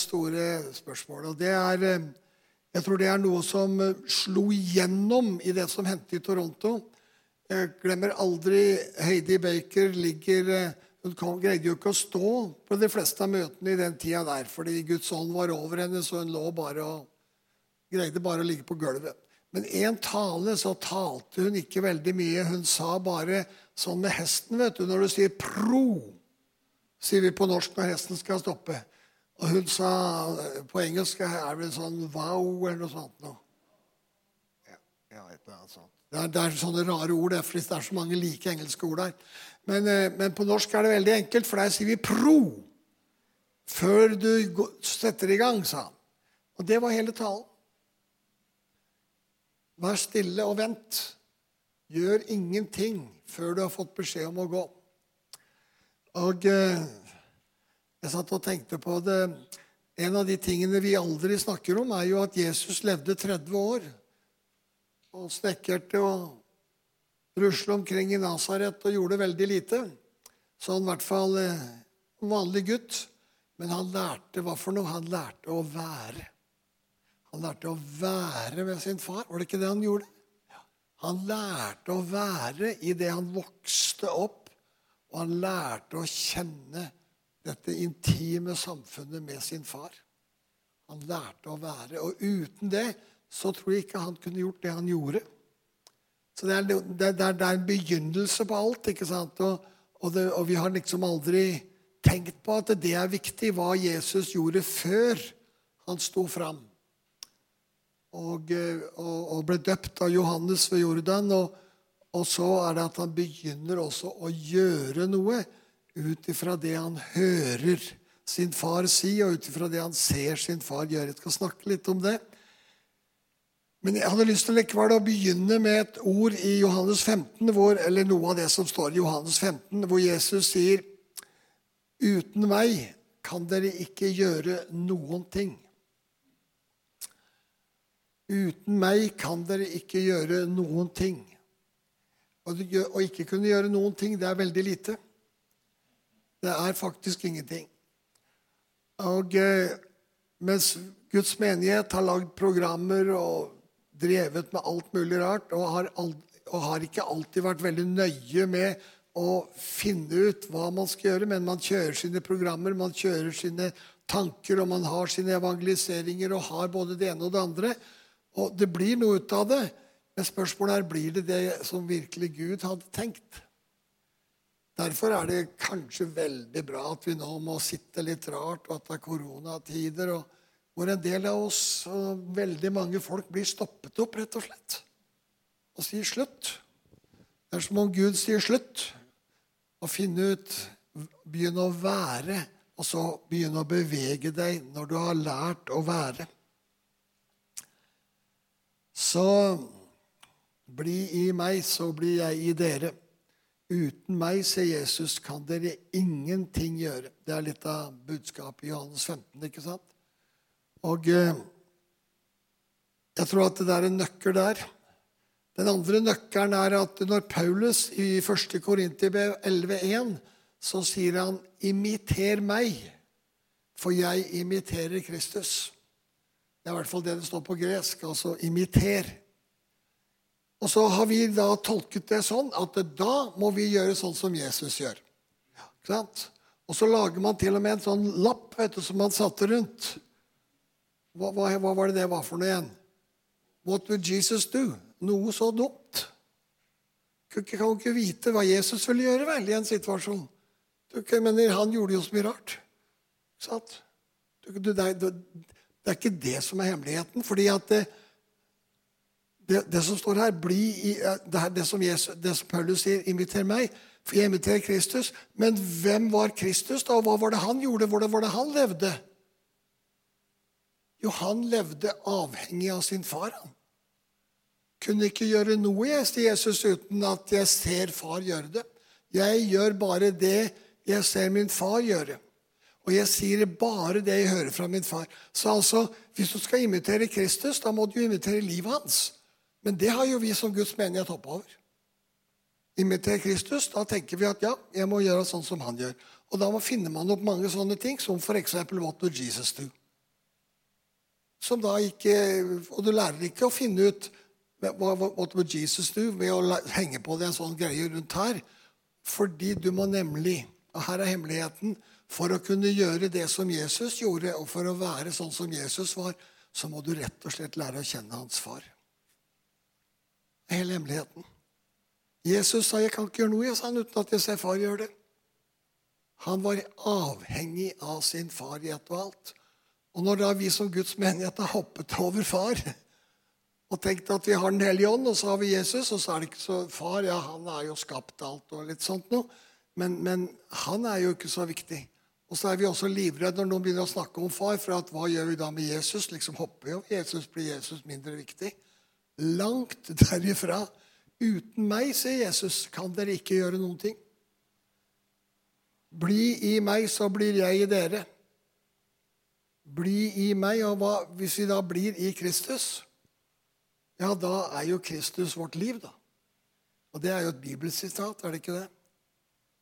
store spørsmålet. Og det er eh, Jeg tror det er noe som eh, slo igjennom i det som hendte i Toronto. Jeg glemmer aldri Heidi Baker ligger eh, Hun greide jo ikke å stå på de fleste av møtene i den tida der, fordi Guds ånd var over henne, så hun lå bare og greide bare å ligge på gulvet. Men én tale så talte hun ikke veldig mye. Hun sa bare sånn med hesten, vet du. Når du sier 'pro', sier vi på norsk når hesten skal stoppe. Og hun sa på engelsk er det sånn 'wow' eller noe sånt noe. Ja, ja, et sånt. Det er, det er, sånne rare ord, det, for det er så mange like engelske ord der. Men, eh, men, på norsk er det veldig enkelt, for der sier vi 'pro' før du setter i gang, sa han. Og det var hele talen. Vær stille og vent. Gjør ingenting før du har fått beskjed om å gå. Og eh, jeg satt og tenkte på det. En av de tingene vi aldri snakker om, er jo at Jesus levde 30 år. Og snekkerte og rusla omkring i Nasaret og gjorde veldig lite. Så han i hvert fall en vanlig gutt. Men han lærte hva for noe? Han lærte å være. Han lærte å være med sin far. Var det ikke det han gjorde? Han lærte å være i det han vokste opp, og han lærte å kjenne dette intime samfunnet med sin far. Han lærte å være. Og uten det så tror jeg ikke han kunne gjort det han gjorde. Så det er, det, det er en begynnelse på alt. ikke sant? Og, og, det, og, vi har liksom aldri tenkt på at det er viktig, hva Jesus gjorde før han sto fram. Og, og, ble døpt av Johannes ved Jordan. Og så er det at han begynner også å gjøre noe ut ifra det han hører sin far si, og ut ifra det han ser sin far gjøre. Jeg skal snakke litt om det. Men jeg hadde lyst til å begynne med et ord i Johannes 15, hvor, eller noe av det som står i Johannes 15, hvor Jesus sier Uten meg kan dere ikke gjøre noen ting. Uten meg kan dere ikke gjøre noen ting. Å ikke kunne gjøre noen ting, det er veldig lite. Det er faktisk ingenting. Og eh, mens Guds menighet har lagd programmer og drevet med alt mulig rart, og har, og har, ikke alltid vært veldig nøye med å finne ut hva man skal gjøre, men man kjører sine programmer, man kjører sine tanker, og man har sine evangeliseringer og har både det ene og det andre. Og det blir noe ut av det. Men spørsmålet er blir det det som virkelig Gud hadde tenkt. Derfor er det kanskje veldig bra at vi nå må sitte litt rart, og at det er koronatider, og hvor en del av oss og veldig mange folk blir stoppet opp, rett og slett, og sier slutt. Det er som om Gud sier slutt, og finne ut Begynne å være, og så begynne å bevege deg når du har lært å være. Så bli i meg, så blir jeg i dere. Uten meg, sier Jesus, kan dere ingenting gjøre. Det er litt av budskapet i Johannes 15. ikke sant? Og eh, jeg tror at det er en nøkkel der. Den andre nøkkelen er at når Paulus i 1. Korinterbrev 11,1 så sier han 'imiter meg, for jeg imiterer Kristus'. Det er i hvert fall det det står på gresk. Altså 'imiter'. Og så har vi da tolket det sånn at da må vi gjøre sånn som Jesus gjør. Ja, og så lager man til og med en sånn lapp vet du, som man satte rundt. Hva, hva, hva, var det det var for noe igjen? What would Jesus do? Noe så dumt. Du kan jo ikke vite hva Jesus ville gjøre vel, i en situasjon. Du, mener, han gjorde jo så mye rart. Du, det, er, det, er ikke det som er hemmeligheten. fordi at det, det, det, som står her, i, det, her, det, som Jesus, det som Paulus sier, inviter meg, for jeg inviterer Kristus. Men hvem var Kristus, da? Hva var det han gjorde? Hvordan var det han levde? Jo, han levde avhengig av sin far. Han kunne ikke gjøre noe, jeg, sier Jesus, uten at jeg ser far gjøre det. Jeg gjør bare det jeg ser min far gjøre. Og jeg sier bare det jeg hører fra min far. Så altså, hvis du skal imitere Kristus, da må du imitere livet hans. Men det har jo vi som Guds menighet hoppa over. Imitere Kristus, da tenker vi at ja, jeg må gjøre sånn som han gjør. Og da finner man opp mange sånne ting, som f.eks. What would Jesus do? som da ikke Og du lærer ikke å finne ut hva would Jesus do ved å henge på det en sånn greie rundt her. Fordi du må nemlig Og her er hemmeligheten. For å kunne gjøre det som Jesus gjorde, og for å være sånn som Jesus var, så må du rett og slett lære å kjenne hans far. Er hele hemmeligheten. Jesus sa 'Jeg kan ikke gjøre noe sa han, uten at jeg ser far gjøre det'. Han var avhengig av sin far i ett og alt. Og når da vi som Guds menighet har hoppet over far og tenkt at vi har Den hellige ånd, og så har vi Jesus, og så er det ikke så Far ja, han har jo skapt alt og litt sånt noe, men, men han er jo ikke så viktig. Og så er vi også livredde når noen begynner å snakke om far, for at hva gjør vi da med Jesus? Liksom hopper jo Jesus, blir Jesus mindre viktig? Langt derifra. Uten meg, sier Jesus, kan dere ikke gjøre noen ting. Bli i meg, så blir jeg i dere. Bli i meg, og hva, hvis vi da blir i Kristus, ja, da er jo Kristus vårt liv, da. Og det er jo et bibelsitat, er det ikke det?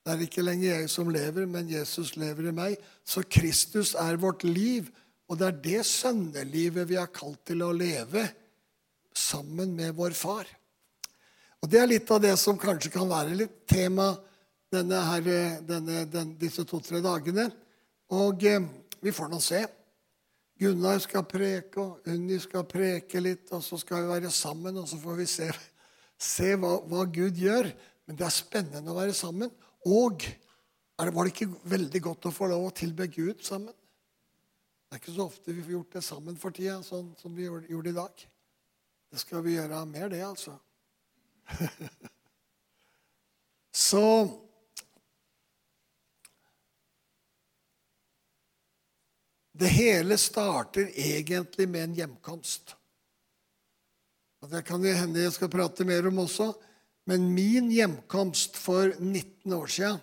Det er ikke lenger jeg som lever, men Jesus lever i meg. Så Kristus er vårt liv, og det er det sønnelivet vi har kalt til å leve sammen med vår far. Og Det er litt av det som kanskje kan være litt tema denne her, denne, den, disse to-tre dagene. Og eh, vi får nå se. Gunnar skal preke, og Unni skal preke litt, og så skal vi være sammen, og så får vi se, se hva, hva, Gud gjør. Men det er spennende å være sammen. Og det, var det ikke veldig godt å få lov å tilbe Gud sammen? Det er ikke så ofte vi får gjort det sammen for tida, sånn som vi gjorde i dag. Det skal vi gjøre mer, det, altså. så Det hele starter egentlig med en hjemkomst. Og Det kan det hende jeg skal prate mer om også. Men min hjemkomst for 19 år siden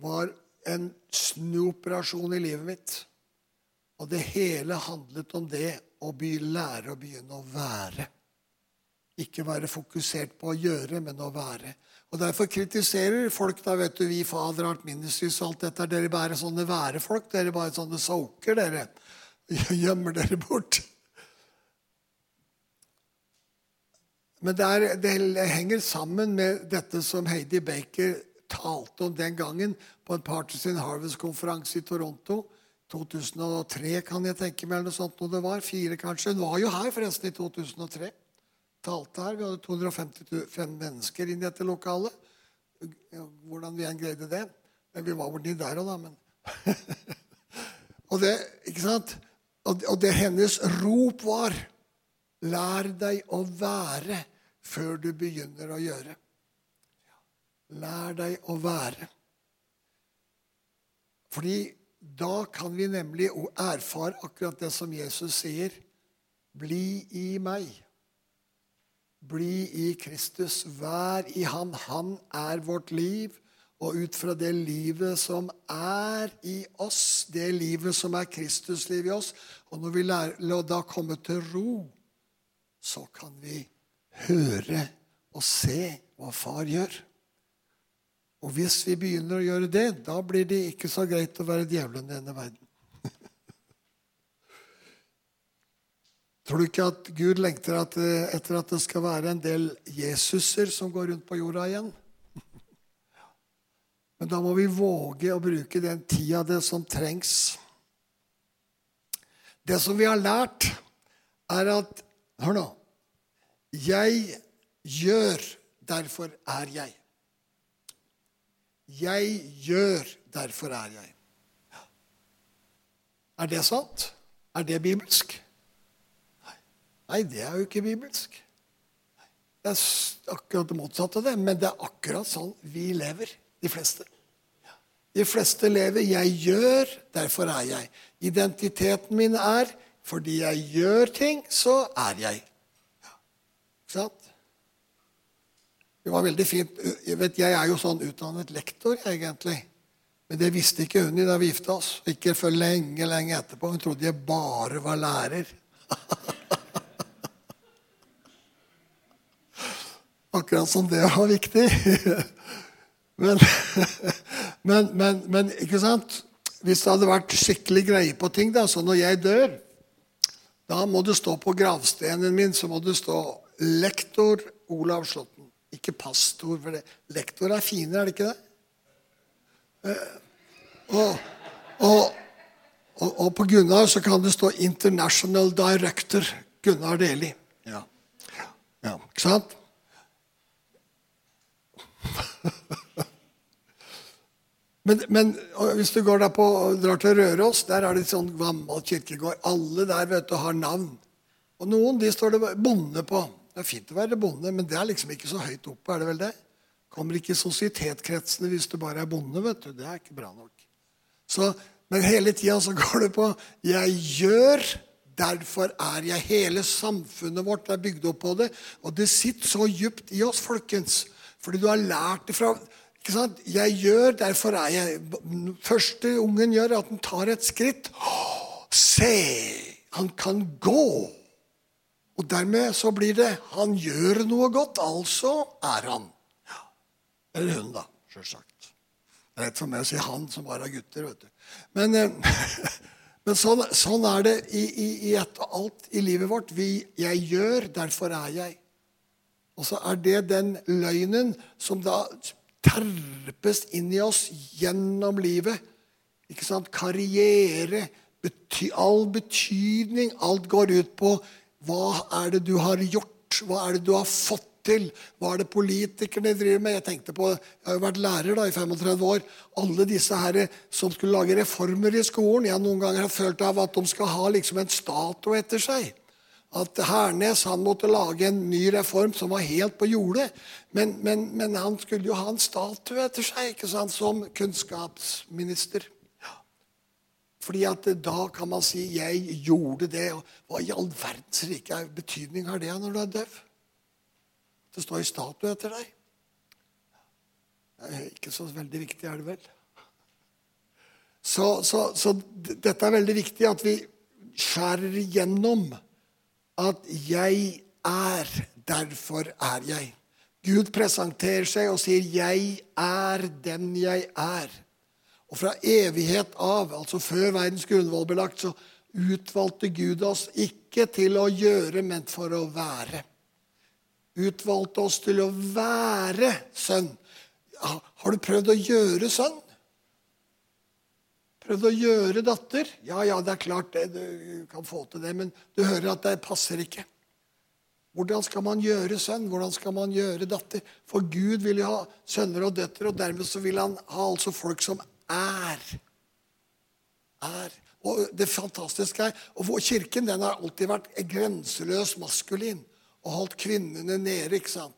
var en snuoperasjon i livet mitt. Og det hele handlet om det å lære å begynne å være. Ikke være fokusert på å gjøre, men å være. Og Derfor kritiserer folk da, vet du, vi Fader Art Ministries og alt dette. Dere bare sånne værefolk. Dere bare sånne soaker, dere. Gjemmer dere bort. Men det, er, det, henger sammen med dette som Heidi Baker talte om den gangen på en Partisan Harvest-konferanse i Toronto. 2003, kan jeg tenke meg, eller noe sånt noe det var. Fire, kanskje. Hun var jo her forresten i 2003 talte her. Vi hadde 255 mennesker inn i dette lokalet. Hvordan vi enn greide det. Men vi var borti der òg, da. Men og, det, ikke sant? Og, og det hennes rop var Lær deg å være før du begynner å gjøre. Lær deg å være. Fordi da kan vi nemlig erfare akkurat det som Jesus sier. Bli i meg. Bli i Kristus. Vær i Han. Han er vårt liv. Og ut fra det livet som er i oss, det livet som er Kristus' liv i oss Og når vi lærer da komme til ro, så kan vi høre og se hva far gjør. Og hvis vi begynner å gjøre det, da blir det ikke så greit å være djevelen i denne verden. Tror du ikke at Gud lengter etter at det skal være en del Jesuser som går rundt på jorda igjen? Men da må vi våge å bruke den tida det som trengs. Det som vi har lært, er at Hør nå. Jeg gjør, derfor er jeg. Jeg gjør, derfor er jeg. Er det sant? Er det bibelsk? Nei, det er jo ikke bibelsk. Det er akkurat det motsatte, det. Men det er akkurat sånn vi lever, de fleste. De fleste lever 'jeg gjør, derfor er jeg'. Identiteten min er fordi jeg gjør ting, så er jeg. Ikke sant? Det var veldig fint. Jeg, vet, jeg er jo sånn utdannet lektor, egentlig. Men det visste ikke hun da vi gifta oss. Ikke før lenge, lenge etterpå. Hun trodde jeg bare var lærer. Akkurat som det var viktig. Men, men, men, men, ikke sant? Hvis det hadde vært skikkelig greie på ting, da, så når jeg dør, Da må det stå på gravstenen min så må det stå lektor Olav Slåtten. Ikke pastor, for det. lektor er finere, er det ikke det? Eh, og, og, og, og, på Gunnar så kan det stå 'International Director Gunnar Deli'. Ja. ja. Ikke sant? Men, men hvis du går der på, drar til Røros, der er det sånn gammel kirkegård. Alle der vet du, har navn. Og noen de står det bonde på. Det er fint å være bonde, men det er liksom ikke så høyt oppe. er det vel det? Kommer ikke i sosietetkretsene hvis du bare er bonde. vet du. Det er ikke bra nok. Så, men hele tida så går det på 'jeg gjør', derfor er jeg. Hele samfunnet vårt er bygd opp på det. Og det sitter så djupt i oss, folkens. Fordi du har lært det fra ikke sant? Jeg gjør, derfor er jeg Første ungen gjør, at han tar et skritt. Se! Han kan gå. Og dermed så blir det Han gjør noe godt, altså er han. Eller hun, da. Sjølsagt. Det er lett for meg å si han som bare er gutter. vet du. Men, eh, men sånn, sånn, er det i, i, i et, alt i livet vårt. Vi, jeg gjør, derfor er jeg. Og så er det den løgnen som da terpes inn i oss gjennom livet. Ikke sant? Karriere, bety all betydning. Alt går ut på hva er det du har gjort? Hva er det du har fått til? Hva er det politikerne driver med? Jeg tenkte på, jeg har jo vært lærer da i 35 år. Alle disse her som skulle lage reformer i skolen. Jeg noen ganger har følt av at de skal ha liksom en statue etter seg at Hernes han måtte lage en ny reform som var helt på jordet. Men, men, men han skulle jo ha en statue etter seg ikke sant, som kunnskapsminister. Fordi at da kan man si 'jeg gjorde det'. og Hva i all verdens rike betydning har det når du er døv? Det står i statue etter deg. Ikke så veldig viktig, er det vel? Så, så, så dette er veldig viktig at vi skjærer igjennom at 'jeg er, derfor er jeg'. Gud presenterer seg og sier 'jeg er den jeg er'. Og fra evighet av, altså før verdens grunnvoll ble lagt, så utvalgte Gud oss ikke til å gjøre, men for å være. Utvalgte oss til å være sønn. Har du prøvd å gjøre sønn? Prøvd å gjøre datter? Ja, ja, det er klart det, du kan få til det, men du hører at det passer ikke. Hvordan skal man gjøre sønn? Hvordan skal man gjøre datter? For Gud vil jo ha sønner og døtre, og dermed så vil han ha altså folk som er. Er. Og det fantastiske er, og Kirken den har alltid vært grenseløs maskulin og holdt kvinnene nede. ikke sant?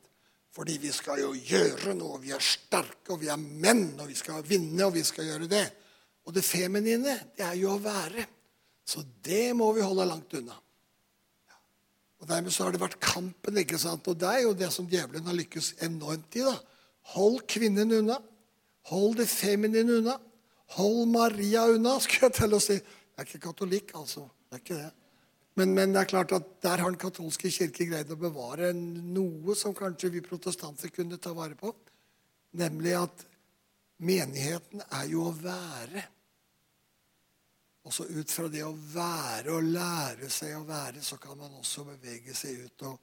Fordi vi skal jo gjøre noe. Vi er sterke, og vi er menn, og vi skal vinne, og vi skal gjøre det. Og det feminine, det er jo å være. Så det må vi holde langt unna. Og Dermed så har det vært kampen. ikke sant? Og det er jo det som djevelen har lykkes enormt i. da. Hold kvinnen unna. Hold det feminine unna. Hold Maria unna, skulle jeg til å si. Jeg er ikke katolikk, altså. Det er ikke det. Men, men, det er klart at der har Den katolske kirke greid å bevare noe som kanskje vi protestanter kunne ta vare på. Nemlig at Menigheten er jo å være. Også ut fra det å være og lære seg å være, så kan man også bevege seg ut og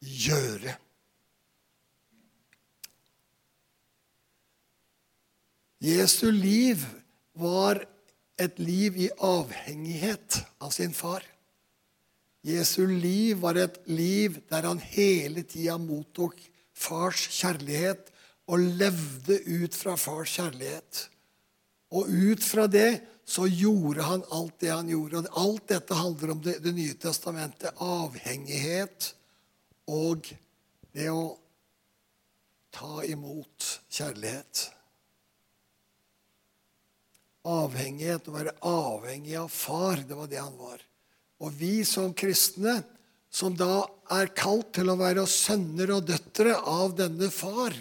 gjøre. Jesu liv var et liv i avhengighet av sin far. Jesu liv var et liv der han hele tida mottok fars kjærlighet og levde ut fra fars kjærlighet. Og ut fra det så gjorde han alt det han gjorde. Og alt dette handler om Det, det nye testamentet. Avhengighet og det å ta imot kjærlighet. Avhengighet, å være avhengig av far, det var det han var. Og vi som kristne, som da er kalt til å være sønner og døtre av denne far,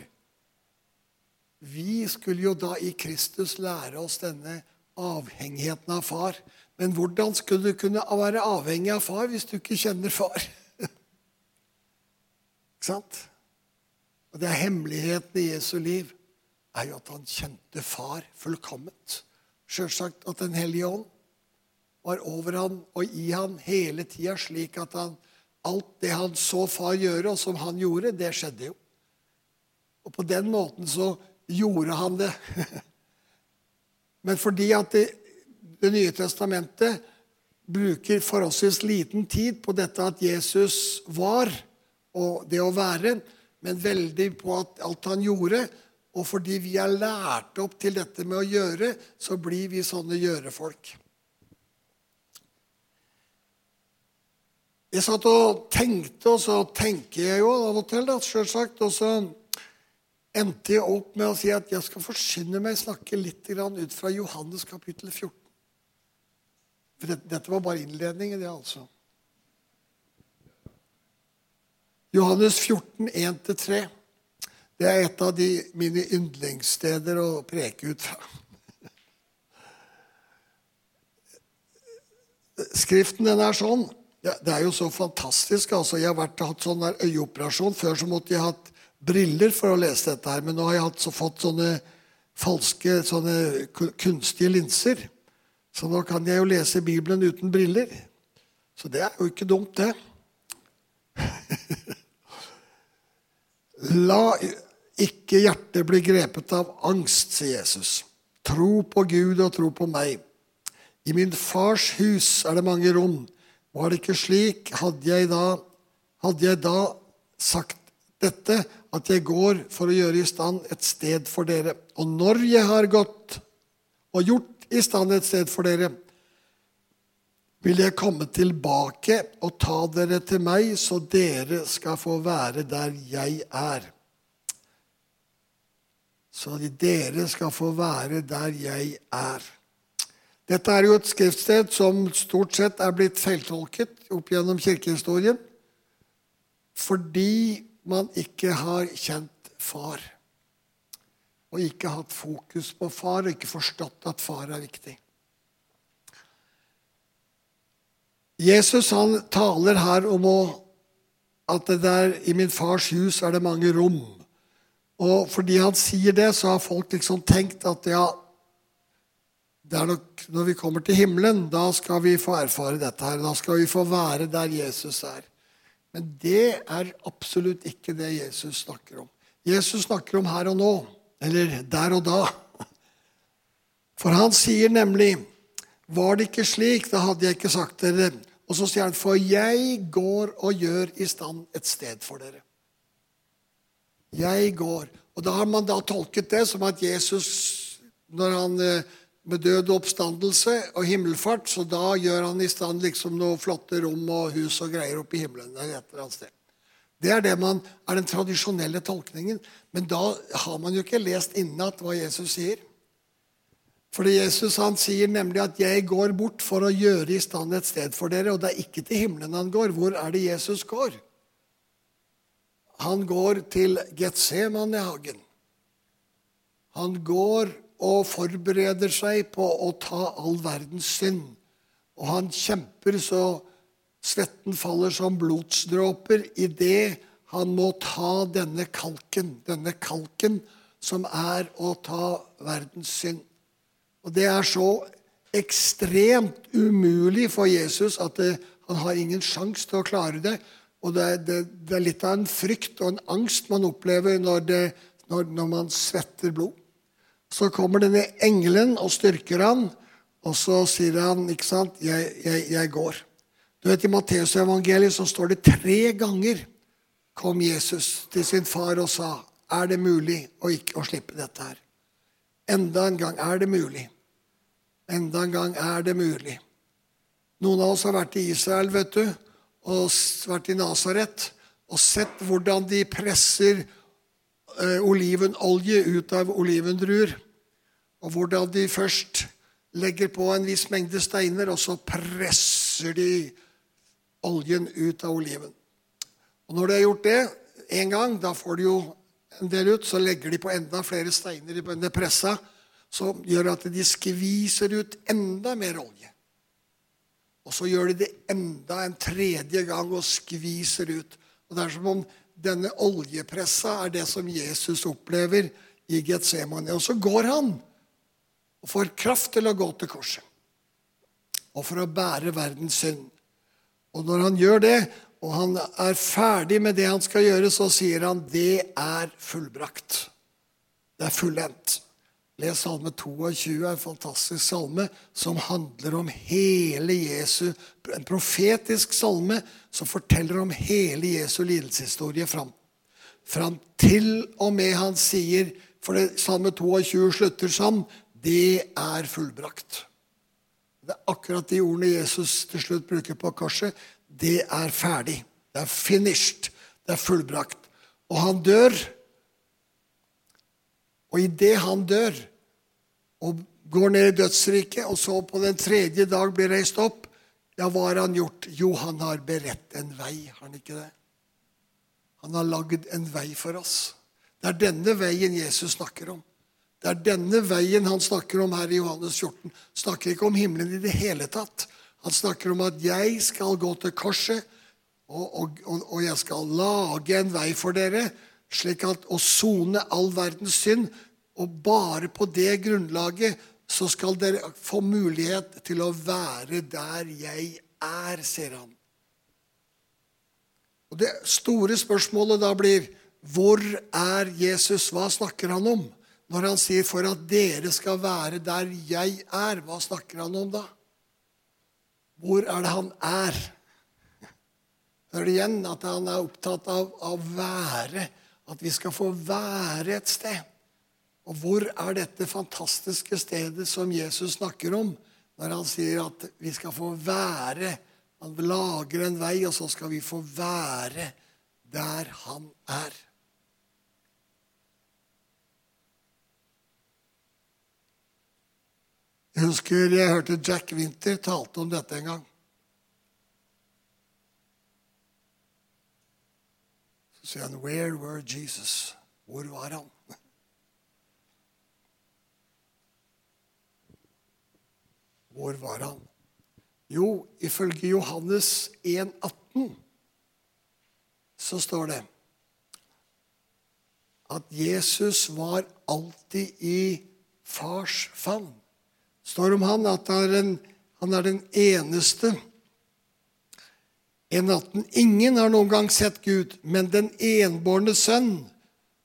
vi skulle jo da i Kristus lære oss denne avhengigheten av far. Men hvordan skulle du kunne være avhengig av far hvis du ikke kjenner far? ikke sant? Og det er hemmeligheten i Jesu liv er jo at han kjente far fullkomment. Sjølsagt at Den hellige ånd var over han og i han hele tida, slik at han, alt det han så far gjøre, og som han gjorde, det skjedde jo. Og på den måten så gjorde han det. Men fordi at det, det nye testamentet bruker forholdsvis liten tid på dette at Jesus var og det å være, men veldig på at alt han gjorde. Og fordi vi er lært opp til dette med å gjøre, så blir vi sånne gjørefolk. Jeg satt og tenkte, og så tenker jeg jo av og til, selvsagt. Og så endte jeg opp med å si at jeg skal forsyne meg snakke litt ut fra Johannes kapittel 14. For dette, dette var bare innledningen, det, altså. Johannes 14, 1-3. Det er et av de mine yndlingssteder å preke ut fra. Skriften den er sånn. Det er jo så fantastisk. altså Jeg har vært, hatt sånn øyeoperasjon. Før så måtte jeg hatt briller for å lese dette her. Men nå har jeg hatt, så fått sånne falske, sånne kunstige linser. Så nå kan jeg jo lese Bibelen uten briller. Så det er jo ikke dumt, det. La ikke hjertet blir grepet av angst, sier Jesus. Tro på Gud og tro på meg. I min fars hus er det mange rom. Var det ikke slik, hadde jeg da, hadde jeg da sagt dette, at jeg går for å gjøre i stand et sted for dere. Og når jeg har gått og gjort i stand et sted for dere, vil jeg komme tilbake og ta dere til meg, så dere skal få være der jeg er. Så dere skal få være der jeg er. Dette er jo et skriftsted som stort sett er blitt feiltolket opp gjennom kirkehistorien fordi man ikke har kjent far og ikke hatt fokus på far og ikke forstått at far er viktig. Jesus han taler her om å, at det der, i min fars hus er det mange rom. Og fordi han sier det, så har folk liksom tenkt at ja, det er nok når vi kommer til himmelen, da skal vi få erfare dette her. Da skal vi få være der Jesus er. Men det er absolutt ikke det Jesus snakker om. Jesus snakker om her og nå. Eller der og da. For han sier nemlig Var det ikke slik, da hadde jeg ikke sagt dere. Og så sier han, for jeg går og gjør i stand et sted for dere. Jeg går. Og da har man da tolket det som at Jesus, når han eh, med død og oppstandelse og himmelfart, så da gjør han i stand liksom noe flotte rom og hus og greier oppe i himmelen. et eller annet sted. Det er det man er den tradisjonelle tolkningen. Men da har man jo ikke lest innat hva Jesus sier. Fordi Jesus han sier nemlig at 'jeg går bort for å gjøre i stand et sted for dere'. Og det er ikke til himmelen han går. Hvor er det Jesus går? Han går til Getsemanehagen. Han går og forbereder seg på å ta all verdens synd. Og han kjemper så Svetten faller som blodsdråper idet han må ta denne kalken, denne kalken som er å ta verdens synd. Og Det er så ekstremt umulig for Jesus at det, han har ingen sjanse til å klare det. Og det, det, det, er litt av en frykt og en angst man opplever når, når, når man svetter blod. Så kommer denne engelen og styrker han, og så sier han, ikke sant, jeg, jeg, jeg går. Du vet, I Matteusevangeliet så står det tre ganger kom Jesus til sin far og sa er det mulig å ikke å slippe dette her. Enda en gang er det mulig. Enda en gang er det mulig. Noen av oss har vært i Israel vet du, og vært i Nasaret og sett hvordan de presser eh, olivenolje ut av olivendruer. Og hvordan de først legger på en viss mengde steiner, og så presser de oljen ut av oliven. Og Når de har gjort det én gang, da får de jo en del ut, så legger de på enda flere steiner i denne pressa, som gjør at de skviser ut enda mer olje. Og så gjør de det enda en tredje gang og skviser ut. Og Det er som om denne oljepressa er det som Jesus opplever i Getsemane. Og så går han og får kraft til å gå til korset. og for å bære verdens synd. Og når han gjør det, og han er ferdig med det han skal gjøre, så sier han det er fullbrakt. Det er fullendt. Les salme 22, en fantastisk salme som handler om hele Jesu En profetisk salme som forteller om hele Jesu lidelseshistorie fram, fram til og med han sier For det, salme 22 slutter sånn Det er fullbrakt. Det er akkurat de ordene Jesus til slutt bruker på korset. Det er ferdig. Det er finished. Det er fullbrakt. Og han dør. Og idet han dør og går ned i dødsriket, og så på den tredje dag blir reist opp, ja, hva har han gjort? Jo, han har beredt en vei. Har han ikke det? Han har lagd en vei for oss. Det er denne veien Jesus snakker om. Det er denne veien han snakker om her i Johannes 14. Snakker ikke om himmelen i det hele tatt. Han snakker om at jeg skal gå til korset, og, og, og jeg skal lage en vei for dere, slik at å sone all verdens synd. Og bare på det grunnlaget så skal dere få mulighet til å være der jeg er, sier han. Og Det store spørsmålet da blir hvor er Jesus? Hva snakker han om? Når han sier 'for at dere skal være der jeg er', hva snakker han om da? Hvor er det han er? Hør igjen at han er opptatt av å være, at vi skal få være et sted. Og hvor er dette fantastiske stedet som Jesus snakker om når han sier at vi skal få være Han lager en vei, og så skal vi få være der han er. Jeg husker jeg hørte Jack Winter talte om dette en gang. Så sier han 'Where were Jesus?' Hvor var han? Hvor var han? Jo, ifølge Johannes 1,18 så står det at Jesus var alltid i fars favn. Det står om han at er en, han er den eneste 1,18. Ingen har noen gang sett Gud, men den enbårne sønn,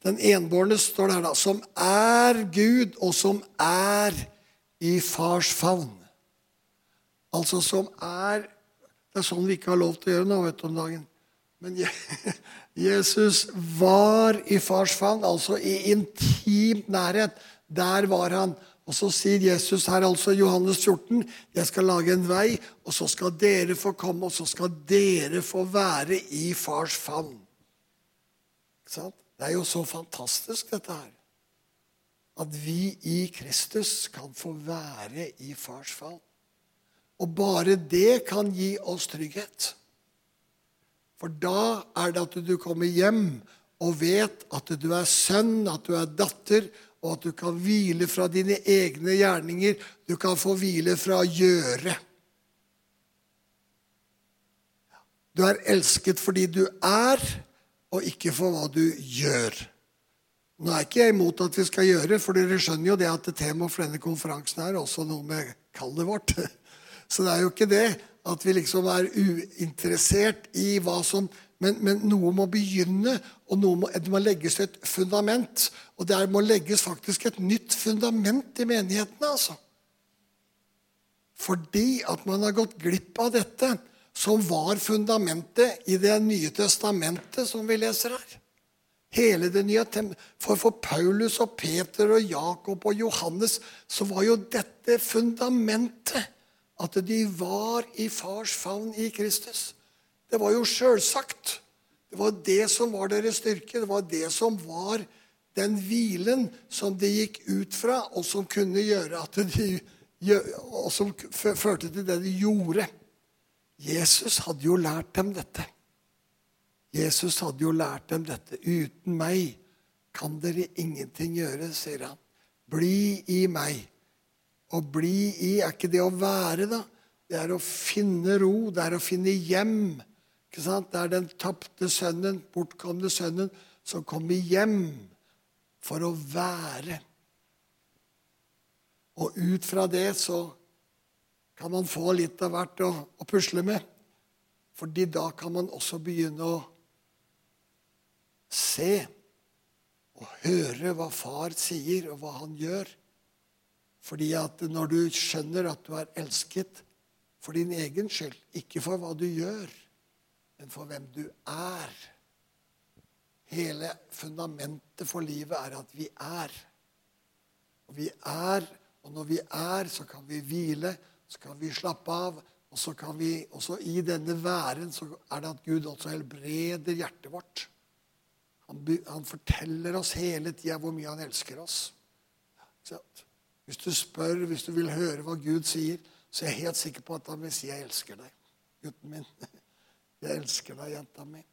den enbårne står der da, som er Gud, og som er i fars favn. Altså som er Det er sånn vi ikke har lov til å gjøre nå vet du, om dagen. Men Jesus var i fars favn, altså i intimt nærhet. Der var han. Og så sier Jesus her, altså Johannes 14, jeg skal lage en vei, og så skal dere få komme, og så skal dere få være i fars favn. Det er jo så fantastisk, dette her. At vi i Kristus kan få være i fars favn. Og bare det kan gi oss trygghet. For da er det at du kommer hjem og vet at du er sønn, at du er datter, og at du kan hvile fra dine egne gjerninger. Du kan få hvile fra å gjøre. Du er elsket fordi du er, og ikke for hva du gjør. Nå er ikke jeg imot at vi skal gjøre, for dere skjønner jo det at temaet for denne konferansen er også noe med kallet vårt. Så det er jo ikke det at vi liksom er uinteressert i hva som men, men, noe må begynne, og må, det må legges et fundament. Og det må legges faktisk et nytt fundament i menighetene. altså. Fordi at man har gått glipp av dette, som var fundamentet i Det nye testamentet, som vi leser her. Hele det nye For for Paulus og Peter og Jakob og Johannes så var jo dette fundamentet at de var i fars favn i Kristus. Det var jo sjølsagt. Det var det som var deres styrke. Det var det som var den hvilen som de gikk ut fra, og som kunne gjøre at de Og som førte til det de gjorde. Jesus hadde jo lært dem dette. Jesus hadde jo lært dem dette. Uten meg kan dere ingenting gjøre, sier han. Bli i meg. Å bli i er ikke det å være, da. Det er å finne ro. Det er å finne hjem. Ikke sant? Det er den tapte sønnen, bortkomne sønnen, som kommer hjem for å være. Og ut fra det så kan man få litt av hvert å, å pusle med. Fordi da kan man også begynne å se og høre hva far sier, og hva han gjør. Fordi at når du skjønner at du er elsket for din egen skyld, ikke for hva du gjør, men for hvem du er Hele fundamentet for livet er at vi er. Og vi er, og når vi er, så kan vi hvile, så kan vi slappe av. Og så kan vi, også i denne væren så er det at Gud også helbreder hjertet vårt. Han, han forteller oss hele tida hvor mye han elsker oss. Hvis du spør, hvis du vil høre hva Gud sier, så er jeg helt sikker på at han vil si 'Jeg elsker deg', gutten min. 'Jeg elsker deg, jenta mi'.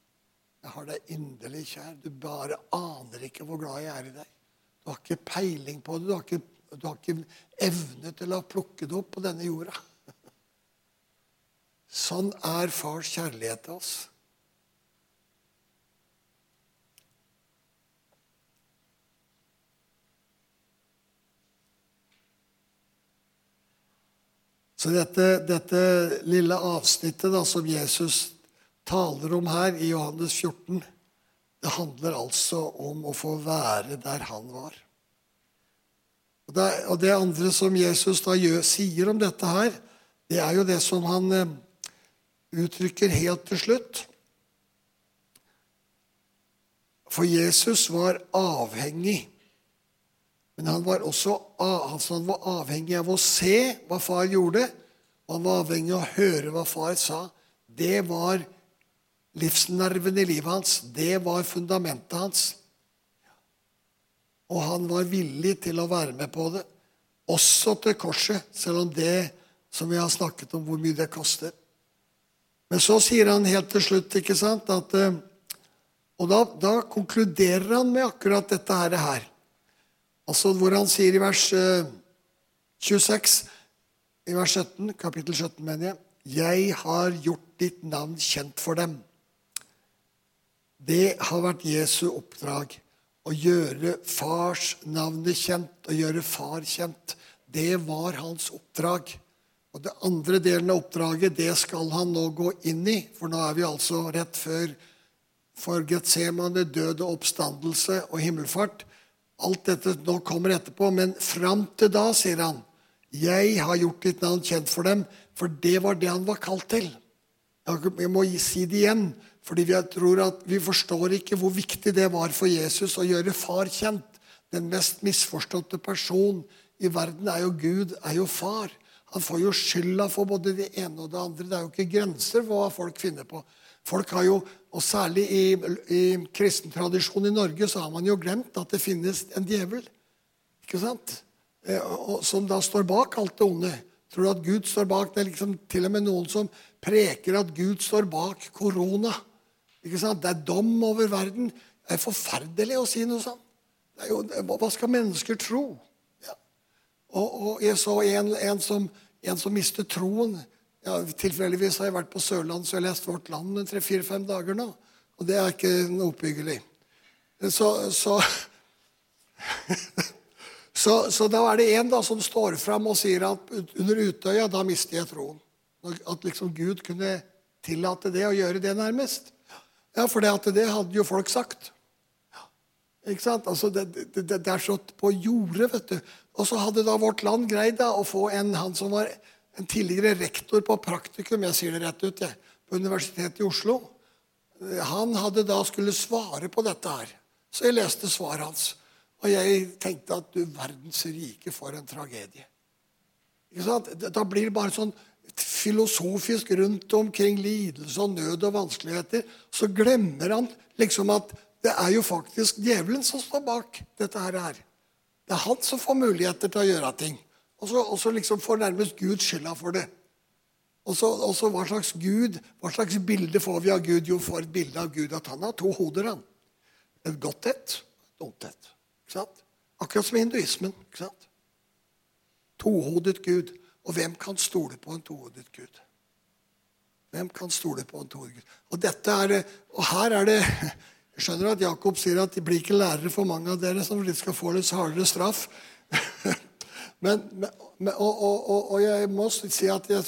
Jeg har deg inderlig kjær. Du bare aner ikke hvor glad jeg er i deg. Du har ikke peiling på det. Du har ikke, du har ikke evne til å plukke det opp på denne jorda. Sånn er fars kjærlighet til oss. Så dette, dette lille avsnittet da, som Jesus taler om her i Johannes 14, det handler altså om å få være der han var. Og det, og det andre som Jesus da gjør, sier om dette her, det er jo det som han eh, uttrykker helt til slutt. For Jesus var avhengig. Men han var også han var avhengig av å se hva far gjorde, og han var avhengig av å høre hva far sa. Det var livsnerven i livet hans, det var fundamentet hans. Og han var villig til å være med på det, også til korset, selv om det som vi har snakket om, hvor mye det koster. Men så sier han helt til slutt ikke sant, at eh, Og da, da konkluderer han med akkurat dette her. Altså hvor han sier i vers 26, eh, i vers 17, kapittel 17, mener jeg, jeg har gjort ditt navn kjent for dem. Det har vært Jesu oppdrag. Å gjøre fars navnet kjent, å gjøre far kjent. Det var hans oppdrag. Og det andre delen av oppdraget, det skal han nå gå inn i. For nå er vi altså rett før for Getsemane, død og oppstandelse og himmelfart. Alt dette nå kommer etterpå, men fram til da, sier han, jeg har gjort ditt navn kjent for dem, for det var det han var kalt til. Jeg må si det igjen. Fordi vi tror at vi forstår ikke hvor viktig det var for Jesus å gjøre far kjent. Den mest misforståtte person i verden er jo Gud, er jo far. Han får jo skylda for både det ene og det andre. Det er jo ikke grenser for hva folk finner på. Folk har jo, og Særlig i, i kristen tradisjon i Norge så har man jo glemt at det finnes en djevel. Ikke sant? Eh, som da står bak alt det onde. Tror du at Gud står bak? Det er liksom til og med noen som preker at Gud står bak korona. Ikke sant? Det er dom over verden. Det er forferdelig å si noe sånt. Jo, hva skal mennesker tro? Ja. Og, og, Jeg så en, en, som, en som mistet troen. Ja, tilfeldigvis har jeg vært på Sørlandet, så jeg har lest Vårt Land tre-fire-fem dager nå. Og det er ikke noe oppbyggelig. Så, så, så, så, da er det en da som står fram og sier at under Utøya da mister jeg troen. At liksom Gud kunne tillate det og gjøre det nærmest. Ja, for det, det hadde jo folk sagt. Ikke sant? Altså, det, det, det, er så på jordet, vet du. Og så hadde da Vårt Land greid da, å få en han som var en tidligere rektor på praktikum jeg sier det rett ut, jeg, på Universitetet i Oslo. Han hadde da skulle svare på dette her. Så jeg leste svaret hans. Og jeg tenkte at du verdens rike, for en tragedie. Da blir det bare sånn filosofisk rundt omkring lidelse og nød og vanskeligheter, så glemmer han liksom at det er jo faktisk djevelen som står bak dette her. Det er han som får muligheter til å gjøre ting. Og så, og så liksom får nærmest Gud skylda for det. Og så, hva slags Gud, hva slags bilde får vi av Gud? Jo, får et bilde av Gud at han har to hoder. han. Et godt et, et ondt et. Akkurat som hinduismen. ikke sant? Tohodet Gud. Og hvem kan stole på en tohodet Gud? Hvem kan stole på en tohodet Gud? Og, dette er, og her er det Jeg skjønner at Jakob sier at de blir ikke lærere for mange av dere, som skal få litt hardere straff. Men, men og, og, og, jeg må si at jeg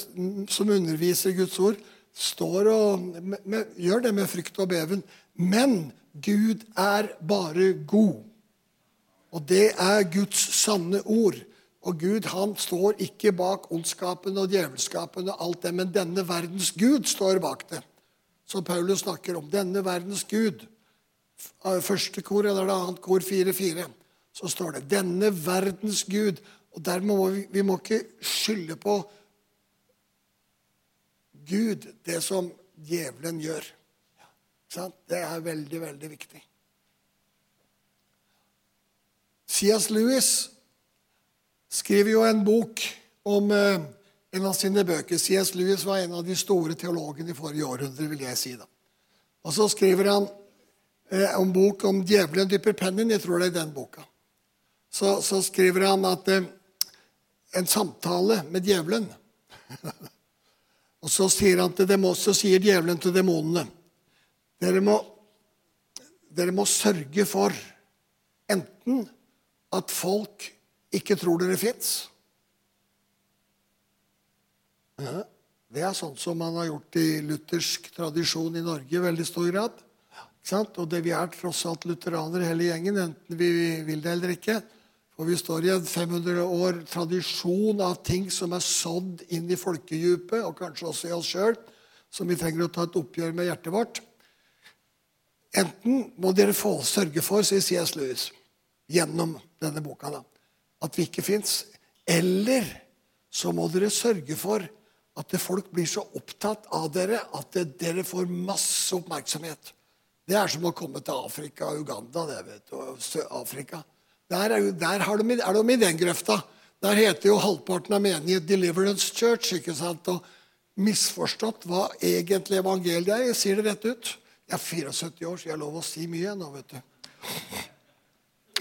som underviser Guds ord, står og med, med, gjør det med frykt og beven. Men Gud er bare god. Og det er Guds sanne ord. Og Gud han står ikke bak ondskapen og djevelskapen og alt det, men denne verdens Gud står bak det. Som Paulus snakker om. Denne verdens Gud. Første kor eller annet kor 4-4. Så står det 'denne verdens Gud'. Og dermed må vi, vi må ikke skylde på Gud det som djevelen gjør. Det er veldig, veldig viktig. C.S. Lewis skriver jo en bok om eh, en av sine bøker. C.S. Lewis var en av de store teologene i forrige århundre. vil jeg si da. Og så skriver han eh, en bok om 'Djevelen dypper pennen'. Jeg tror det er den boka. Så, så skriver han at eh, en samtale med djevelen Og så sier, han til dem, så sier djevelen til demonene dere må, dere må sørge for enten at folk ikke tror dere fins. Det er sånn som man har gjort i luthersk tradisjon i Norge i veldig stor grad. Og det Vi er tross alt lutheranere hele gjengen, enten vi vil det eller ikke. For vi står i en 500 år tradisjon av ting som er sådd inn i folkedypet, og kanskje også i oss sjøl, som vi trenger å ta et oppgjør med hjertet vårt. Enten må dere få sørge for, sier C.S. Lewis, gjennom denne boka, da, at vi ikke fins. Eller så må dere sørge for at folk blir så opptatt av dere at dere får masse oppmerksomhet. Det er som å komme til Afrika og Uganda. det vet du, og Afrika. Der, er, der er, de, er de i den grøfta. Der heter jo halvparten av menighet Deliverance Church. ikke sant? Og misforstått hva egentlig evangeliet er. Jeg sier det rett ut. Jeg er 74 år, så jeg har lov å si mye nå, vet du.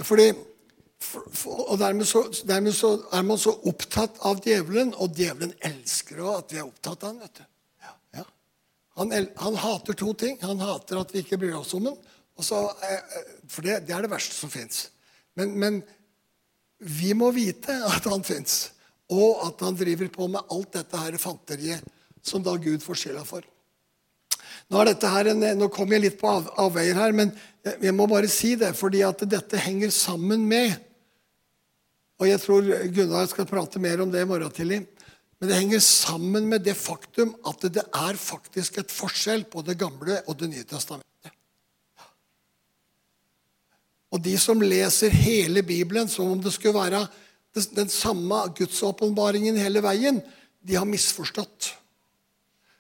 Fordi, for, for, og dermed så, dermed så, er man så opptatt av djevelen, og djevelen elsker også at vi er opptatt av han, vet du. Ja, ja. Han, han, hater to ting. Han hater at vi ikke bryr oss om ham. Så, eh, for det, det, er det verste som fins. Men, men vi må vite at han fins, og at han driver på med alt dette her fanteriet som da Gud får skylda for. Nå, en, nå kom jeg litt på av, avveier her, men jeg, jeg, må bare si det, fordi at dette henger sammen med Og jeg tror Gunnar skal prate mer om det i morgen tidlig. Men det henger sammen med det faktum at det er faktisk et forskjell på Det gamle og Det nye testamentet. Og de som leser hele Bibelen som om det skulle være den samme gudsåpenbaringen hele veien, de har misforstått.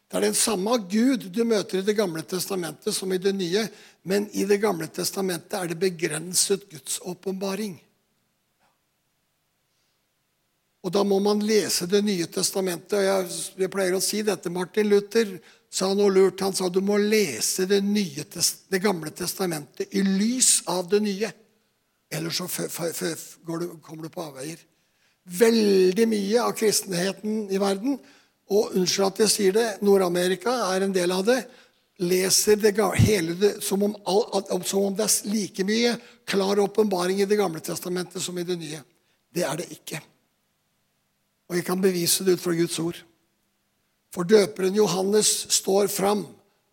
Det er den samme Gud du møter i Det gamle testamentet som i Det nye, men i Det gamle testamentet er det begrenset Guds åpenbaring. Og da må man lese Det nye testamentet. og jeg, jeg, pleier å si dette. Martin Luther sa noe lurt. Han sa du må lese Det, nye, det gamle testamentet i lys av det nye. Ellers så kommer du på avveier. Veldig mye av kristenheten i verden og unnskyld at jeg sier det, Nord-Amerika er en del av det. Leser det hele det, som om, som om det er like mye klar åpenbaring i Det gamle testamentet som i det nye. Det er det ikke. Og jeg kan bevise det ut fra Guds ord. For døperen Johannes står fram,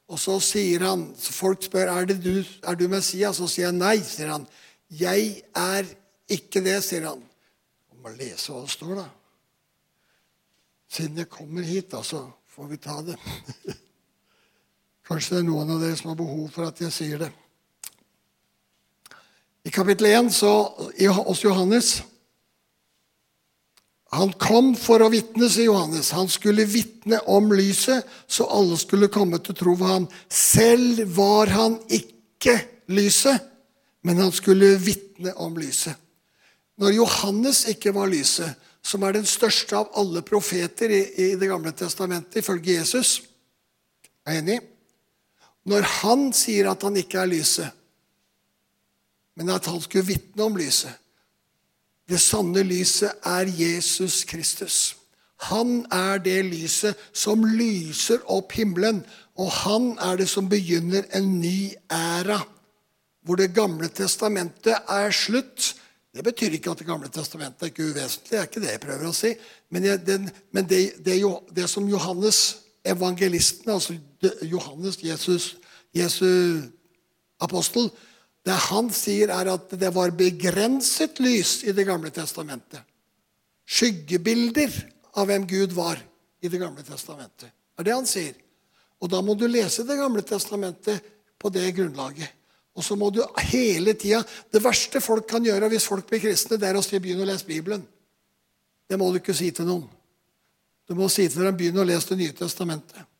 og så sier han så Folk spør er det du er du Messias, så sier han nei. sier han. Jeg er ikke det, sier han. Du må lese hva det står, da. Siden jeg kommer hit, da, så får vi ta det. Kanskje det er noen av dere som har behov for at jeg sier det. I kapittel 1 så, hos Johannes Han kom for å vitne, sier Johannes. Han skulle vitne om lyset, så alle skulle komme til å tro på ham. Selv var han ikke lyset, men han skulle vitne om lyset. Når Johannes ikke var lyset, som er den største av alle profeter i, Det gamle testamentet, ifølge Jesus. Er enig? Når han sier at han ikke er lyset, men at han skulle vitne om lyset Det sanne lyset er Jesus Kristus. Han er det lyset som lyser opp himmelen, og han er det som begynner en ny æra, hvor Det gamle testamentet er slutt Det betyr ikke at Det gamle testamentet er ikke uvesentlig. Det er ikke det jeg prøver å si. Men, jeg, men det, det, det, som Johannes, evangelisten, altså Johannes, Jesus, Jesus apostel, det han sier, er at det var begrenset lys i Det gamle testamentet. Skyggebilder av hvem Gud var i Det gamle testamentet. Det er det han sier. Og da må du lese Det gamle testamentet på det grunnlaget. Og så må du hele tida Det verste folk kan gjøre hvis folk blir kristne, det er å si 'begynn å lese Bibelen'. Det må du ikke si til noen. Du må si til dem 'begynn å lese Det nye testamentet'.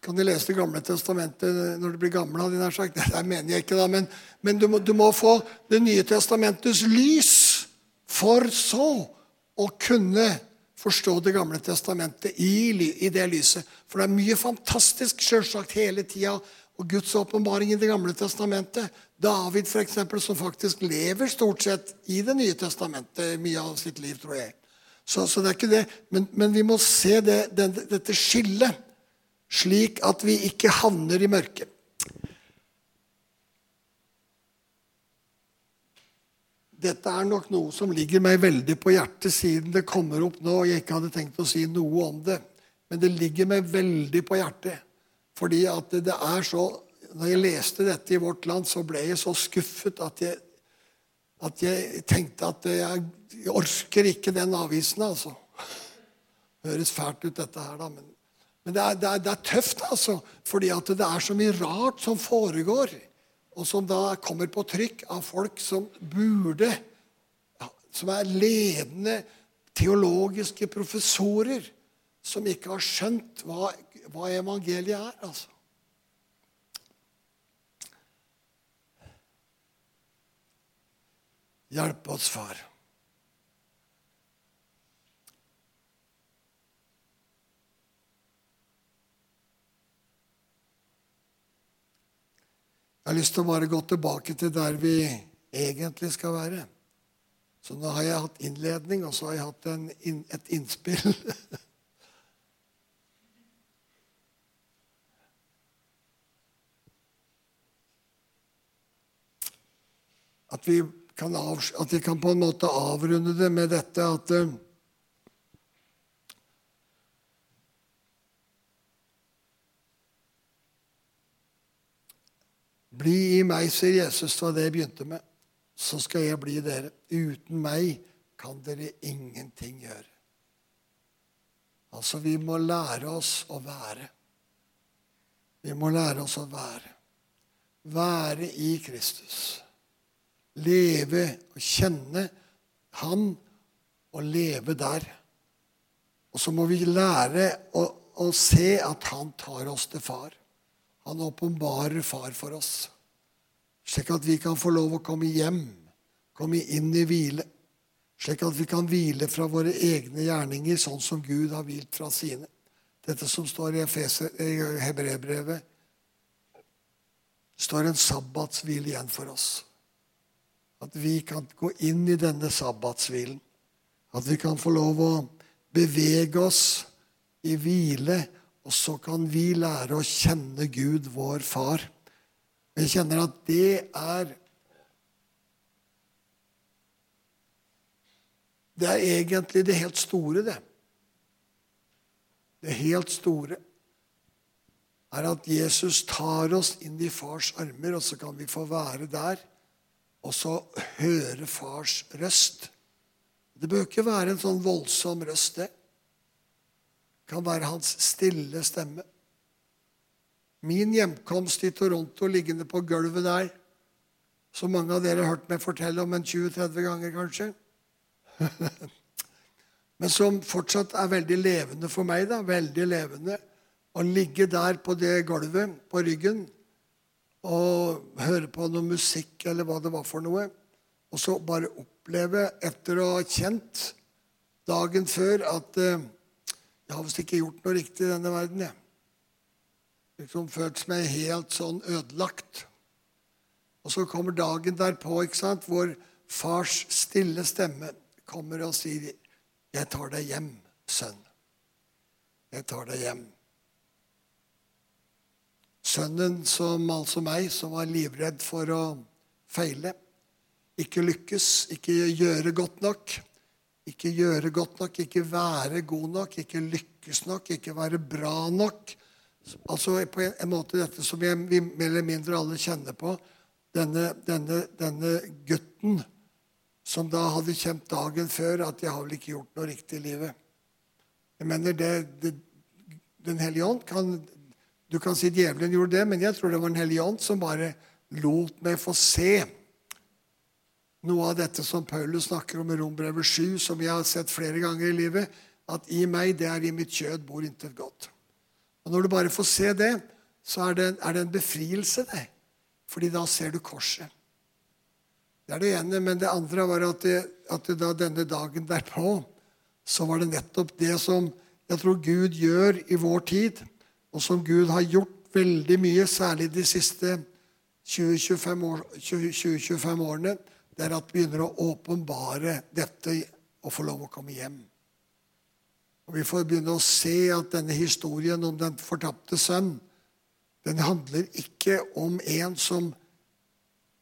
Kan de lese Det gamle testamentet når de blir gamle. hadde jeg sagt. Det mener jeg ikke, da. Men, men du, må, du må få Det nye testamentets lys for så å kunne forstå Det gamle testamentet i, i det lyset. For det er mye fantastisk selvsagt hele tida og Guds åpenbaring i Det gamle testamentet. David, for eksempel, som faktisk lever stort sett i Det nye testamentet mye av sitt liv, tror jeg. Så, så det er ikke det. Men, men vi må se det, det, dette skillet, slik at vi ikke havner i mørket. Dette er nok noe som ligger meg veldig på hjertet siden det kommer opp nå. og Jeg ikke hadde tenkt å si noe om det, men det ligger meg veldig på hjertet. Fordi at det er så Når jeg leste dette i Vårt Land, så ble jeg så skuffet at jeg, at jeg tenkte at jeg, jeg orker ikke den avisen, altså. Høres fælt ut, dette her, da. Men, men det, er, det, er, det, er, tøft, altså. Fordi at det er så mye rart som foregår. Og som da kommer på trykk av folk som burde Som er ledende teologiske professorer. Som ikke har skjønt hva hva evangeliet er, altså. Hjelp oss, far. Jeg har lyst til å bare gå tilbake til der vi egentlig skal være. Så nå har jeg hatt innledning, og så har jeg hatt en, et innspill. at vi, kan at vi kan på en måte avrunde det med dette at uh, Bli i meg, sier Jesus, var det jeg begynte med. Så skal jeg bli dere. Uten meg kan dere ingenting gjøre. Altså, vi må lære oss å være. Vi må lære oss å være. Være i Kristus leve og kjenne Han og leve der. Og så må vi lære å, å se at Han tar oss til far. Han åpenbarer far for oss, slik at vi kan få lov å komme hjem, komme inn i hvile. Slik at vi kan hvile fra våre egne gjerninger, sånn som Gud har hvilt fra sine. Dette som står i, i står en sabbatshvil igjen for oss. At vi kan gå inn i denne sabbatshvilen. At vi kan få lov å bevege oss i hvile, og så kan vi lære å kjenne Gud, vår far. Jeg kjenner at det er Det er egentlig det helt store, det. Det helt store er at Jesus tar oss inn i fars armer, og så kan vi få være der og så høre fars røst. Det bør ikke være en sånn voldsom røst, det. Det kan være hans stille stemme. Min hjemkomst i Toronto liggende på gulvet der, som mange av dere har hørt meg fortelle om en 20-30 ganger, kanskje. Men som fortsatt er veldig levende for meg. da, Veldig levende. Å ligge der på det gulvet, på ryggen, og høre på noe musikk eller hva det var for noe. Og så bare oppleve, etter å ha kjent dagen før, at eh, jeg har visst ikke gjort noe riktig i denne verden. jeg. Liksom følt meg helt sånn ødelagt. Og så kommer dagen derpå, ikke sant, hvor fars stille stemme kommer og sier, 'Jeg tar deg hjem, sønn. Jeg tar deg hjem.' Sønnen som altså meg, som var livredd for å feile. ikke lykkes, ikke gjøre godt nok. Ikke gjøre godt nok, ikke være god nok, ikke lykkes nok, ikke være bra nok. Altså på en, måte dette som vi, vi mer eller mindre alle kjenner på. Denne, denne, denne gutten som da hadde kjent dagen før at 'jeg har vel ikke gjort noe riktig i livet'. Jeg mener det, det Den hellige ånd kan Du kan si djevelen gjorde det, men jeg tror det var Den hellige ånd som bare lot meg få se noe av dette som Paulus snakker om i Rombrevet 7, som jeg har sett flere ganger i livet, at i meg, det er i mitt kjød, bor intet godt. Og Når du bare får se det, så er det, er det en befrielse, det. Fordi da ser du korset. Det er det ene. Men det andre var at, det, at det da denne dagen derpå så var det nettopp det som jeg tror Gud gjør i vår tid, og som Gud har gjort veldig mye, særlig de siste 20-25 år, 20, årene, det er at vi begynner å åpenbare dette og få lov å komme hjem. Og Vi får begynne å se at denne historien om den fortapte sønn den handler ikke om en som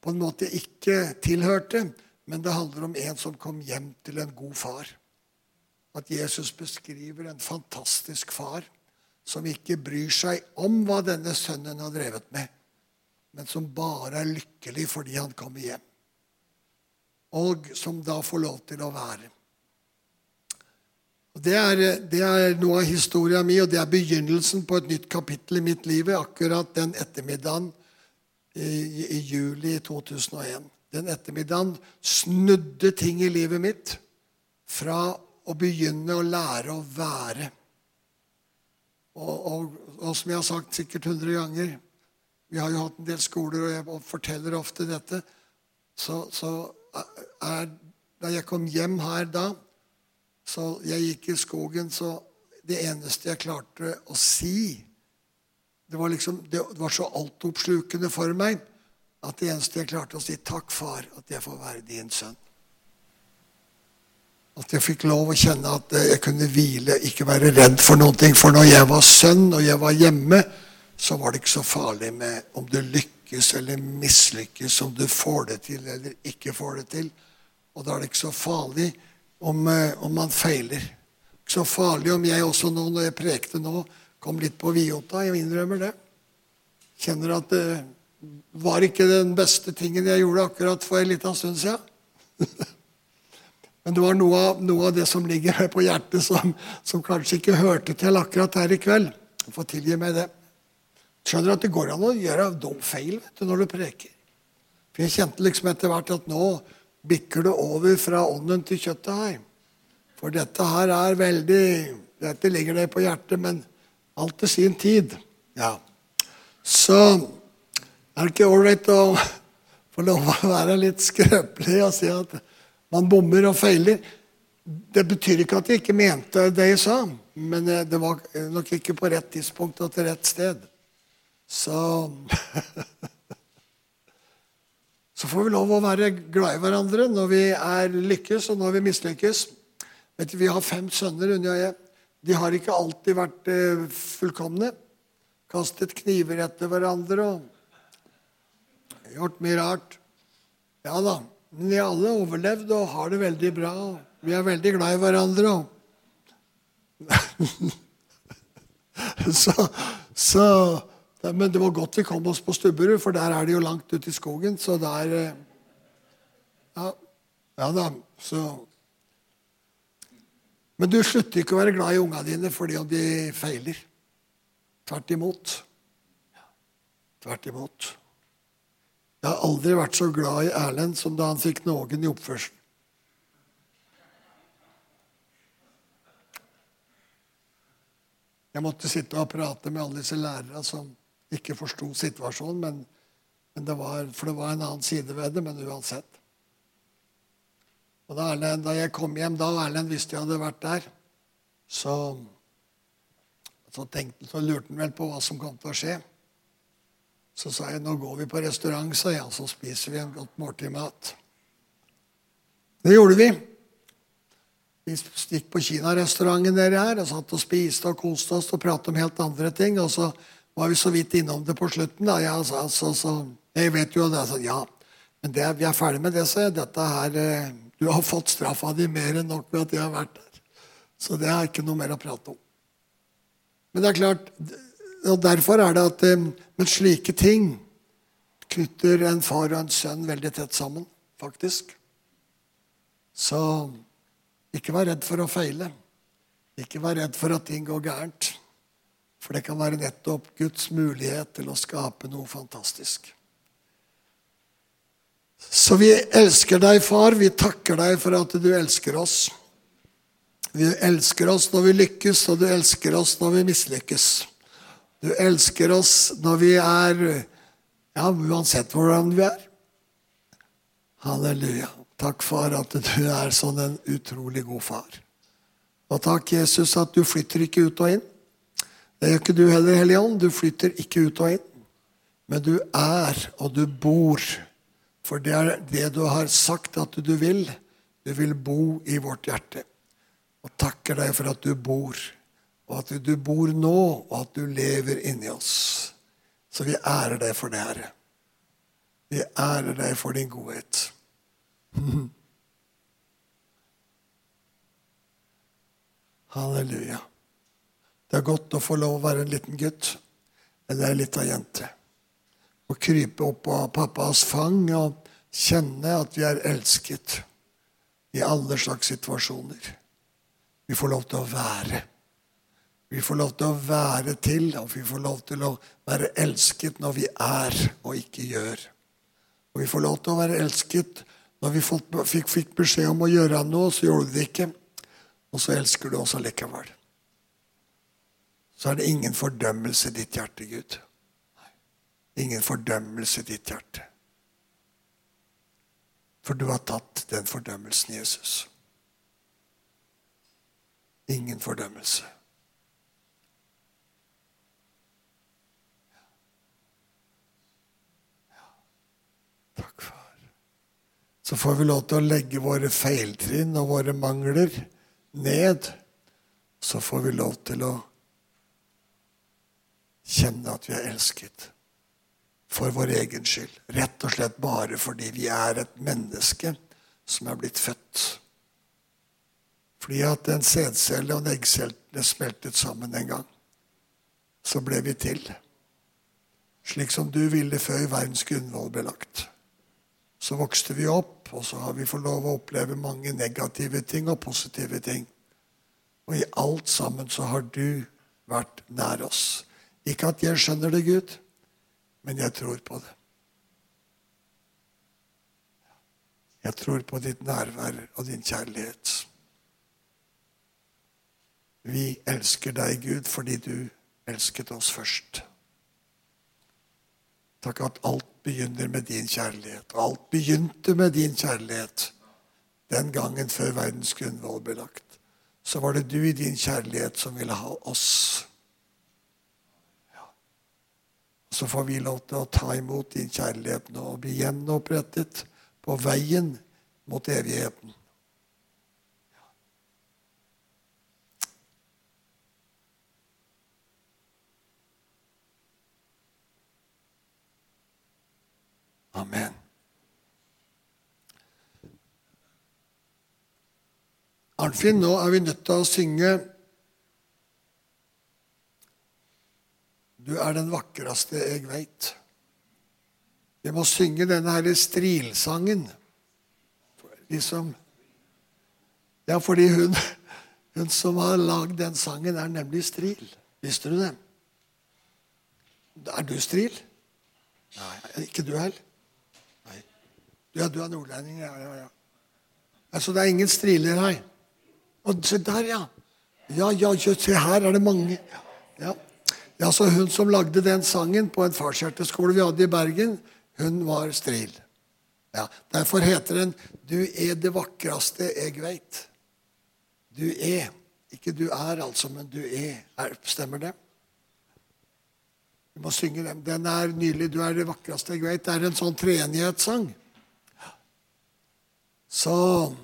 på en måte ikke tilhørte, men det handler om en som kom hjem til en god far at Jesus beskriver en fantastisk far som ikke bryr seg om hva denne sønnen har drevet med, men som bare er lykkelig fordi han kommer hjem. Og som da får lov til å være. Det er, det er, noe av historia mi, og det er begynnelsen på et nytt kapittel i mitt liv akkurat den ettermiddagen i, i juli 2001. Den ettermiddagen snudde ting i livet mitt fra å begynne å lære å være. Og, og, og, som jeg har sagt sikkert hundre ganger Vi har jo hatt en del skoler, og jeg forteller ofte dette. Så, så er, da jeg kom hjem her da, så jeg gikk i skogen, så det eneste jeg klarte å si Det var liksom, det var så altoppslukende for meg at det eneste jeg klarte å si, 'Takk, far, at jeg får være din sønn'. At jeg fikk lov å kjenne at jeg kunne hvile, ikke være redd for noe. For når jeg var sønn og jeg var hjemme, så var det ikke så farlig med om du lykkes eller mislykkes, om du får det til eller ikke får det til. Og da er det ikke så farlig om, eh, om man feiler. Ikke så farlig om jeg også nå, når jeg prekte nå, kom litt på Viota. Jeg innrømmer det. Kjenner at det var ikke den beste tingen jeg gjorde akkurat for en liten stund siden. Men det var noe av, noe av det som ligger her på hjertet, som, som, kanskje ikke hørte til akkurat her i kveld. Få tilgi meg det. Skjønner at det går an å gjøre dum feil du, når du preker. For Jeg kjente liksom etter hvert at nå bikker det over fra ånden til kjøttet her. For dette her er veldig Dette ligger deg på hjertet, men alt til sin tid. Ja. Så er det ikke ålreit å få lov å være litt skrøpelig og si at man bommer og feiler. Det betyr ikke at jeg ikke mente det jeg sa, men eh, det var nok ikke på rett tidspunkt og til rett sted. Så Så får vi lov å være glad i hverandre når vi er lykkes, og når vi mislykkes. Vet du, Vi har fem sønner, Unni og jeg. De har ikke alltid vært eh, fullkomne. Kastet kniver etter hverandre og gjort mye rart. Ja da, men vi har alle overlevd og har det veldig bra. Vi er veldig glad i hverandre. så, så, Men det var godt vi kom oss på Stubberud, for der er det jo langt ute i skogen. Så der eh, ja, ja da, så Men du slutter ikke å være glad i ungene dine fordi om de feiler. Tvert imot. Tvert imot. Jeg har aldri vært så glad i Erlend som da han fikk noen i oppførselen. Jeg måtte sitte og prate med alle disse lærerne som ikke forsto situasjonen. Men, men det var, for det var en annen side ved det, men uansett. Og da, Erlend, da jeg kom hjem da, og Erlend visste jeg hadde vært der, så, så, tenkte, så lurte han vel på hva som kom til å skje. Så sa jeg nå går vi på restaurant, sa jeg, så spiser vi en godt måltid mat. Det gjorde vi. Vi gikk på kinarestauranten nede her og satt og spiste og koste oss og pratet om helt andre ting. Og så var vi så vidt innom det på slutten. da, Jeg, altså, altså, så, Jeg vet jo det. Så, ja, Men det, vi er ferdig med det, så er dette her eh, Du har fått straffa di mer enn nok ved at jeg har vært der. Så det er ikke noe mer å prate om. Men det er klart, og derfor er det at Men med slike ting knytter en far og en sønn veldig tett sammen, faktisk. Så ikke vær redd for å feile. Ikke vær redd for at ting går gærent. For det kan være nettopp Guds mulighet til å skape noe fantastisk. Så vi elsker deg, far. Vi takker deg for at du elsker oss. Vi elsker oss når vi lykkes, og du elsker oss når vi mislykkes. Du elsker oss når vi er Ja, uansett hvordan vi er. Halleluja. Takk, far, at du er sånn en utrolig god far. Og takk, Jesus, at du flytter ikke ut og inn. Det gjør ikke du heller, Hellige Ånd. Du flytter ikke ut og inn. Men du er, og du bor for det er det du har sagt at du vil. Du vil bo i vårt hjerte. Og takker deg for at du bor, og at du bor nå, og at du lever inni oss. Så vi ærer deg for det, Herre. Vi ærer deg for din godhet. Halleluja. Det er godt å få lov å være en liten gutt eller ei lita jente å krype opp på pappas fang og kjenne at vi er elsket i alle slags situasjoner. Vi får lov til å være. Vi får lov til å være til, og vi får lov til å være elsket når vi er og ikke gjør. Og vi får lov til å være elsket når vi fikk, fikk beskjed om å gjøre noe, så gjorde du det ikke. Og så elsker du oss allikevel. Så er det ingen fordømmelse i ditt hjerte, Gud. Ingen fordømmelse i ditt hjerte. For du har tatt den fordømmelsen, Jesus. Ingen fordømmelse. Takk, far. Så får vi lov til å legge våre feiltrinn og våre mangler ned. Så får vi lov til å kjenne at vi er elsket for vår egen skyld. Rett og slett bare fordi vi er et menneske som er blitt født. Fordi at en sædcelle og en eggcelle smeltet sammen en gang. Så ble vi til. Slik som du ville før verdens grunnvoll ble lagt. Så vokste vi opp, og så har vi fått lov å oppleve mange negative ting og positive ting. Og i alt sammen så har du vært nær oss. Ikke at jeg skjønner det, Gud. Men jeg tror på det. Jeg tror på ditt nærvær og din kjærlighet. Vi elsker deg, Gud, fordi du elsket oss først. Takk at alt begynner med din kjærlighet. Alt begynte med din kjærlighet den gangen før verdens grunnvoll ble lagt. Så var det du i din kjærlighet som ville ha oss. Så får vi lov til å ta imot din kjærlighet nå og bli gjenopprettet på veien mot evigheten. Amen. Arnfinn, nå er vi nødt til å synge Du er den vakreste jeg veit. Vi må synge denne herre strilsangen. Liksom Ja, fordi hun, hun som har lagd den sangen, er nemlig stril. Visste du det? Er du stril? Nei, ikke du heller? Nei. Ja, du er nordlending, ja, ja, ja. Altså, det er ingen striler her. Og se der, ja. Ja, ja, se her er det mange. Ja. Ja, så Hun som lagde den sangen på en farshjerteskole vi hadde i Bergen, hun var stril. Ja, Derfor heter den 'Du er det vakreste jeg veit'. Du er. Ikke du er, altså, men du er. er stemmer det? Vi må synge den. Den er nylig 'Du er det vakreste jeg veit'. Det er en sånn treenighetssang. Så